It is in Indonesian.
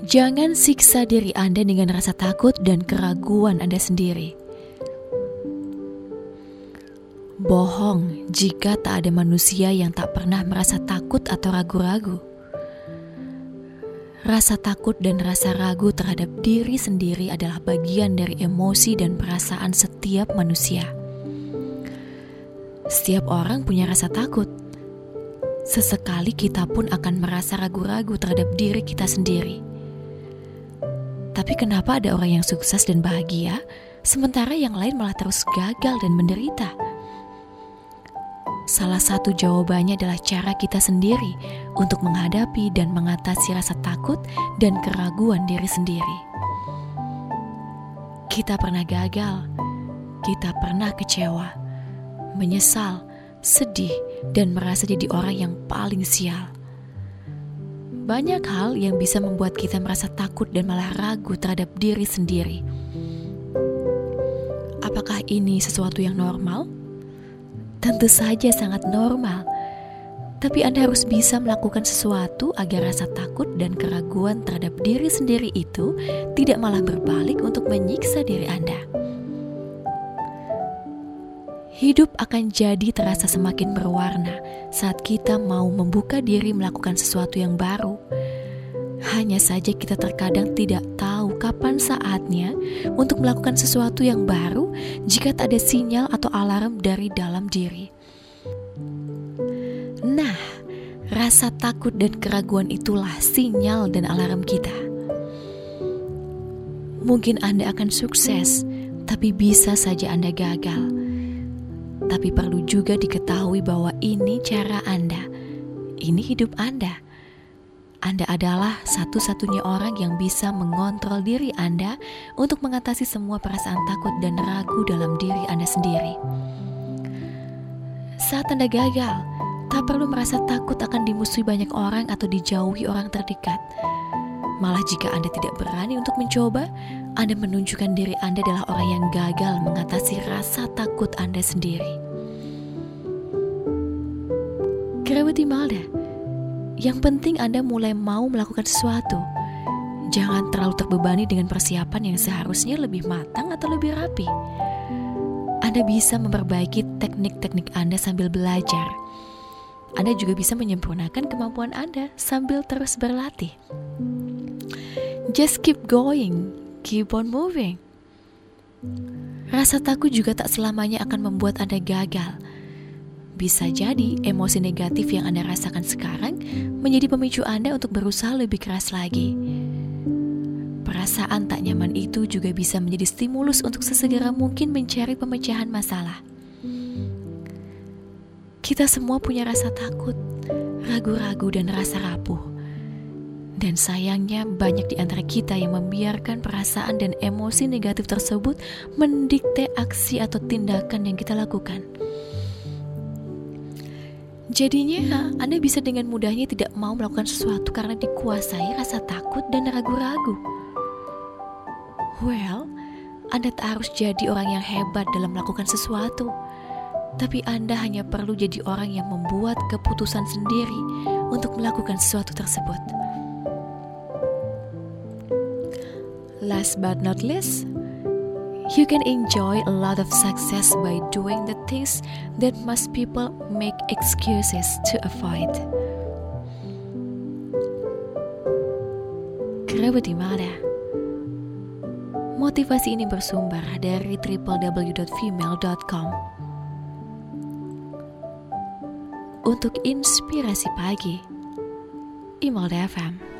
Jangan siksa diri Anda dengan rasa takut dan keraguan Anda sendiri. Bohong jika tak ada manusia yang tak pernah merasa takut atau ragu-ragu. Rasa takut dan rasa ragu terhadap diri sendiri adalah bagian dari emosi dan perasaan setiap manusia. Setiap orang punya rasa takut. Sesekali kita pun akan merasa ragu-ragu terhadap diri kita sendiri. Tapi kenapa ada orang yang sukses dan bahagia, sementara yang lain malah terus gagal dan menderita? Salah satu jawabannya adalah cara kita sendiri untuk menghadapi dan mengatasi rasa takut dan keraguan diri sendiri. Kita pernah gagal, kita pernah kecewa, menyesal, sedih, dan merasa jadi orang yang paling sial. Banyak hal yang bisa membuat kita merasa takut dan malah ragu terhadap diri sendiri. Apakah ini sesuatu yang normal? Tentu saja sangat normal. Tapi Anda harus bisa melakukan sesuatu agar rasa takut dan keraguan terhadap diri sendiri itu tidak malah berbalik untuk menyiksa diri Anda hidup akan jadi terasa semakin berwarna saat kita mau membuka diri melakukan sesuatu yang baru. Hanya saja kita terkadang tidak tahu kapan saatnya untuk melakukan sesuatu yang baru jika tak ada sinyal atau alarm dari dalam diri. Nah, rasa takut dan keraguan itulah sinyal dan alarm kita. Mungkin Anda akan sukses, tapi bisa saja Anda gagal tapi perlu juga diketahui bahwa ini cara Anda, ini hidup Anda. Anda adalah satu-satunya orang yang bisa mengontrol diri Anda untuk mengatasi semua perasaan takut dan ragu dalam diri Anda sendiri. Saat Anda gagal, tak perlu merasa takut akan dimusuhi banyak orang atau dijauhi orang terdekat. Malah jika Anda tidak berani untuk mencoba, anda menunjukkan diri Anda adalah orang yang gagal mengatasi rasa takut Anda sendiri. Gravity Malda, yang penting Anda mulai mau melakukan sesuatu. Jangan terlalu terbebani dengan persiapan yang seharusnya lebih matang atau lebih rapi. Anda bisa memperbaiki teknik-teknik Anda sambil belajar. Anda juga bisa menyempurnakan kemampuan Anda sambil terus berlatih. Just keep going keep on moving. Rasa takut juga tak selamanya akan membuat Anda gagal. Bisa jadi emosi negatif yang Anda rasakan sekarang menjadi pemicu Anda untuk berusaha lebih keras lagi. Perasaan tak nyaman itu juga bisa menjadi stimulus untuk sesegera mungkin mencari pemecahan masalah. Kita semua punya rasa takut, ragu-ragu, dan rasa rapuh. Dan sayangnya banyak di antara kita yang membiarkan perasaan dan emosi negatif tersebut mendikte aksi atau tindakan yang kita lakukan. Jadinya Anda bisa dengan mudahnya tidak mau melakukan sesuatu karena dikuasai rasa takut dan ragu-ragu. Well, Anda tak harus jadi orang yang hebat dalam melakukan sesuatu. Tapi Anda hanya perlu jadi orang yang membuat keputusan sendiri untuk melakukan sesuatu tersebut. Last but not least, you can enjoy a lot of success by doing the things that most people make excuses to avoid. Kerabat di mana? Motivasi ini bersumber dari www.female.com. Untuk inspirasi pagi, Imelda FM.